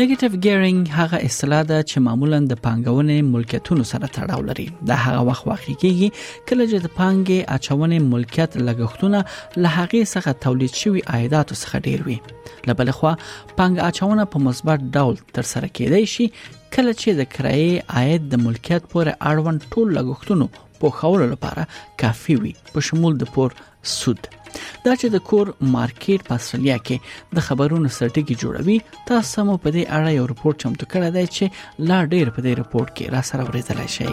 نیگیټیو ګیرینګ هغه اصطلاح ده چې معمولا د پانګونې ملکیتونو سره تړاو لري دا هغه وخت واقع کیږي کله چې د پانګې اچونې ملکیت لګښتونه له هغه څخه تولید شوی عایداتو څخه ډیر وي لبل خو پانګه اچونه په مثبت ډول تر سره کیدای شي کله چې د کرایې عاید د ملکیت پورې اړوند ټول لګښتونو پوښولو لپاره کافي وي په شمول د پور سود دا چې د کور مارکیټ په استرالیا کې د خبرونو سرټکی جوړوي تاسو مو په دې اړه یو رپورت چمتو کړی دی چې لا ډیر په دې رپورت کې را سره ورېدل شي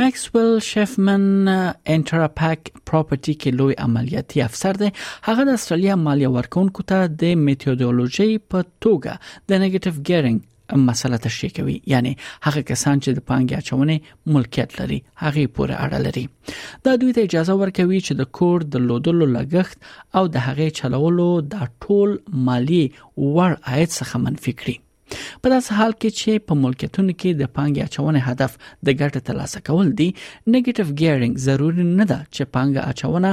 مکسول شفمن انټراپک پراپرټي کې لوی عملیاتي افسر دی هغه د استرالیا مالیه ورکونکو ته د میتودولوژي په توګه د نیگیټیو ګیرینګ مسله تشریح کوي یعنی هغه کسان چې د پانګې اچونې ملکیت لري هغه پورې اړه لري دا دوی ته اجازه ورکوي چې د کور د لودلو لګښت او د هغې چلولو د ټول مالی وړ عاید څخه منفي کړي په داسې حال کې چې په ملکیتونو کې د پانګې اچونې هدف د ګټې ترلاسه کول دي نیگیټیو ګیرینګ ضروري نه ده چې پانګه اچونه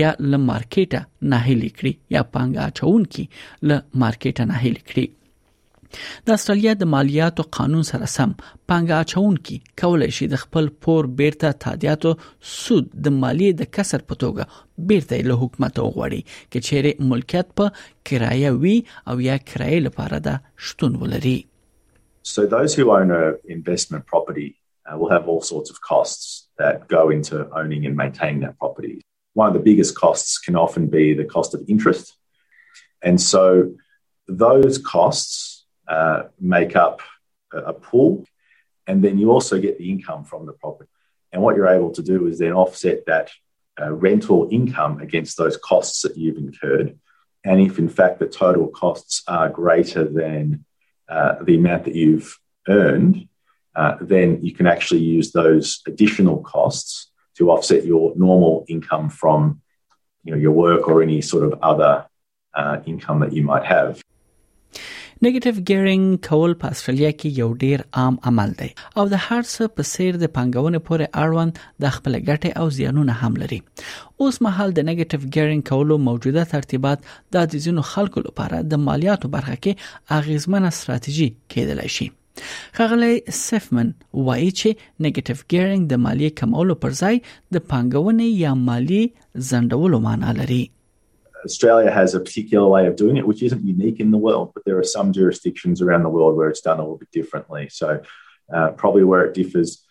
یا له مارکیټه ناهیلي کړي یا پانګه اچونکي له مارکیټه ناهیلي کړي د استرالیا د مالیاتو قانون سره سم پانګه اچونکي کولای شي د خپل پور بیرته تادیاتو سود د مالیې د کسر په توګه بیرته له حکومت وغواړي چې چیرې ملکیت په کرایه وي او یا کرایه لپاره ده شتون ولري So those who own a investment property uh, will have all sorts of costs that go into owning and maintaining that property. One of the biggest costs can often be the cost of interest. And so those costs Uh, make up a pool. And then you also get the income from the property. And what you're able to do is then offset that uh, rental income against those costs that you've incurred. And if in fact the total costs are greater than uh, the amount that you've earned, uh, then you can actually use those additional costs to offset your normal income from you know, your work or any sort of other uh, income that you might have. نگیټیو ګیرینګ کول په استرالیا کې یو ډیر عام عمل دی او د هر څه په سیر د پنګونې پورې اړوند د خپل ګټې او زیانونه هم لري اوس مهال د نگیټیو ګیرینګ کولو موجوده ترتیبات د ځینو خلکو لپاره د مالیاتو برخه کې اغیزمنه ستراتیژي کېدلی شي خغلی سیفمن وایي چې نگیټیو ګیرینګ د مالیې کمولو پر ځای د پنګونې یا مالی زندولو معنی لري Australia has a particular way of doing it, which isn't unique in the world, but there are some jurisdictions around the world where it's done a little bit differently. So, uh, probably where it differs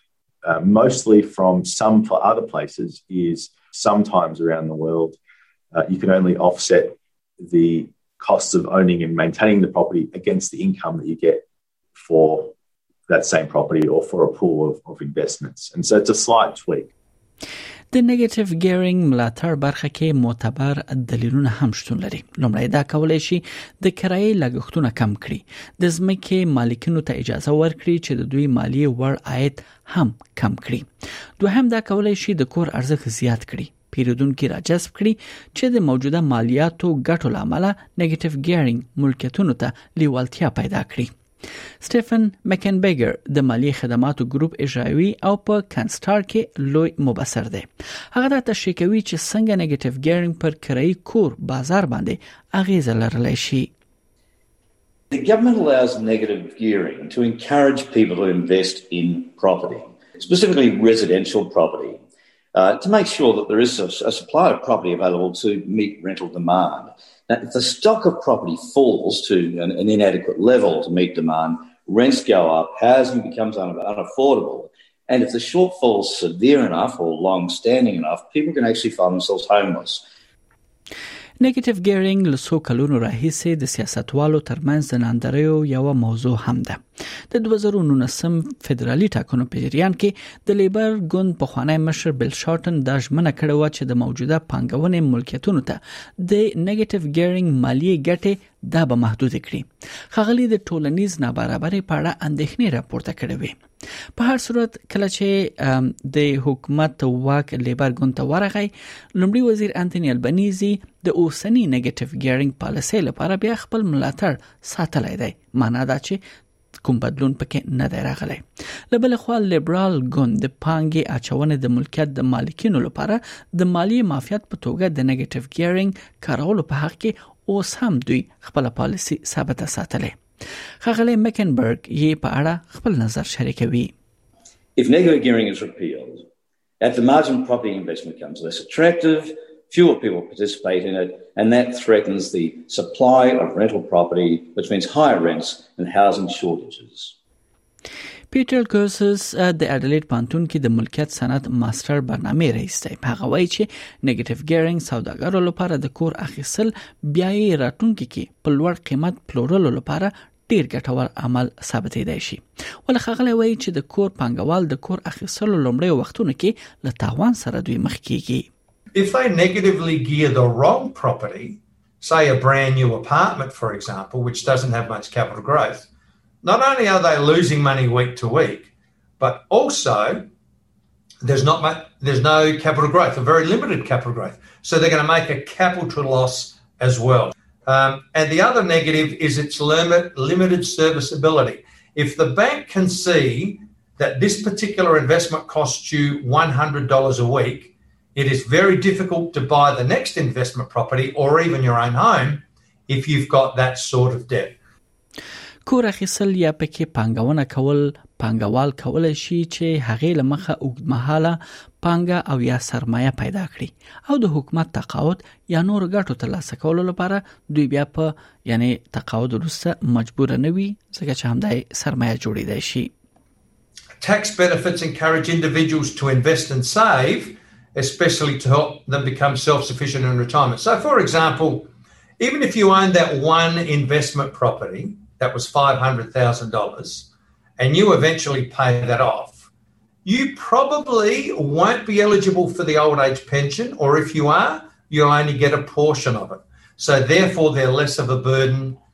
uh, mostly from some for other places is sometimes around the world, uh, you can only offset the costs of owning and maintaining the property against the income that you get for that same property or for a pool of, of investments. And so it's a slight tweak. د نیگیټیو ګیرینګ ملاتړ برخه کې معتبر دلیلونه هم شتون لري لومړی دا کولای شي د کرایې لګښتونه کم کړي د ځمکې مالکینو ته اجازه ورکړي چې د دوی مالی وړ عاید هم کم کړي دوهم دا کولای شي د کور ارزښت زیات کړي پیرودونکي راجذب کړي چې د موجوده مالیاتو ګټو لامل نیگیټیو ګیرینګ ملکیتونو ته لیوالتیا پیدا کړي سټیفن مکنبیګر د مالی خدماتو ګروپ اجرایی او په کنسټار کې لوی مبصر دی هغه دا تشریح کوي چې څنګه نیگیټیو ګیرینګ پر کرایي کور بازار باندې اغیز لرلی شي The government allows negative gearing to encourage people to invest in property, specifically residential property. uh, to make sure that there is a, a supply of property available to meet rental demand. Now, if the stock of property falls to an, an inadequate level to meet demand, rents go up, housing becomes un- unaffordable. And if the shortfall is severe enough or long standing enough, people can actually find themselves homeless. نیگیټیو ګیرینګ له څو کلونو راهیسې د سیاستوالو ترمنځ د ناندریو یو موضوع هم ده د 2019 فدرالي ټاکنو په جریان کې د لیبر ګوند په خوانی مشر بل شارټن د ژمنه کړې و چې د موجوده پنګونې ملکیتونو ته د نیگیټیو ګیرینګ مالی ګټه دا به محدود کړي خغلی د ټولنیز نابرابرۍ په اړه اندېښنې راپورته کړې وي په هر صورت کله چې د حکومت واک لیبر ګوند ته ورغی لومړي وزیر انټونی البنيزي د اوسنی نیگیټیو ګیرینګ پالیسي لپاره بیا خپل ملاتړ ساتلای دی معنا دا چې کوم بدلون پکې نه دی راغلی لبل خو لیبرال ګوند د پانګې اچونې د ملکیت د مالکینو لپاره د مالی مافیات په توګه د نیگیټیو ګیرینګ کارولو په حق کې اوس هم دوی خپل پالیسی ثابته ساتلې ساتلې خغلی مکنبرګ یې په اړه خپل نظر شریکوي If negative gearing is repealed, at the margin property investment becomes less attractive fewer people participate in it, and that threatens the supply of rental property, which means higher rents and housing shortages. پیټر ګرسس د اډلیډ پانتون کې د ملکیت صنعت ماستر برنامه رئیس دی هغه وایي چې نیگیټیو ګیرینګ سوداګرو لپاره د کور اخیستل بیا یې راتلونکي کې په لوړ قیمت پلورلو لپاره ډیر ګټور عمل ثابتېدای شي ولې خغلی وایي چې د کور پنګوال د کور اخیستلو لومړی وختونو کې له تاوان سره دوی مخ کیږي If they negatively gear the wrong property, say a brand new apartment, for example, which doesn't have much capital growth, not only are they losing money week to week, but also there's not much, there's no capital growth, a very limited capital growth. So they're going to make a capital loss as well. Um, and the other negative is its limit, limited serviceability. If the bank can see that this particular investment costs you $100 a week, It is very difficult to buy the next investment property or even your own home if you've got that sort of debt. کور اخیستل یا پکې پانګونه کول پانګوال کولای شي چې هغه لمخه اوږدمهاله پانګه او یا سرمایه پیدا کړي او د حکومت تقاعد یا نور ګټو ترلاسه کولو لپاره دوی بیا په یعنی تقاعد وروسته مجبور نه وي ځکه چې همدای سرمایه جوړیدای شي Tax benefits encourage individuals to invest and save especially to help them become self sufficient in retirement. So, for example, even if you owned that one investment property that was $500,000 and you eventually pay that off, you probably won't be eligible for the old age pension, or if you are, you'll only get a portion of it. So, therefore, they're less of a burden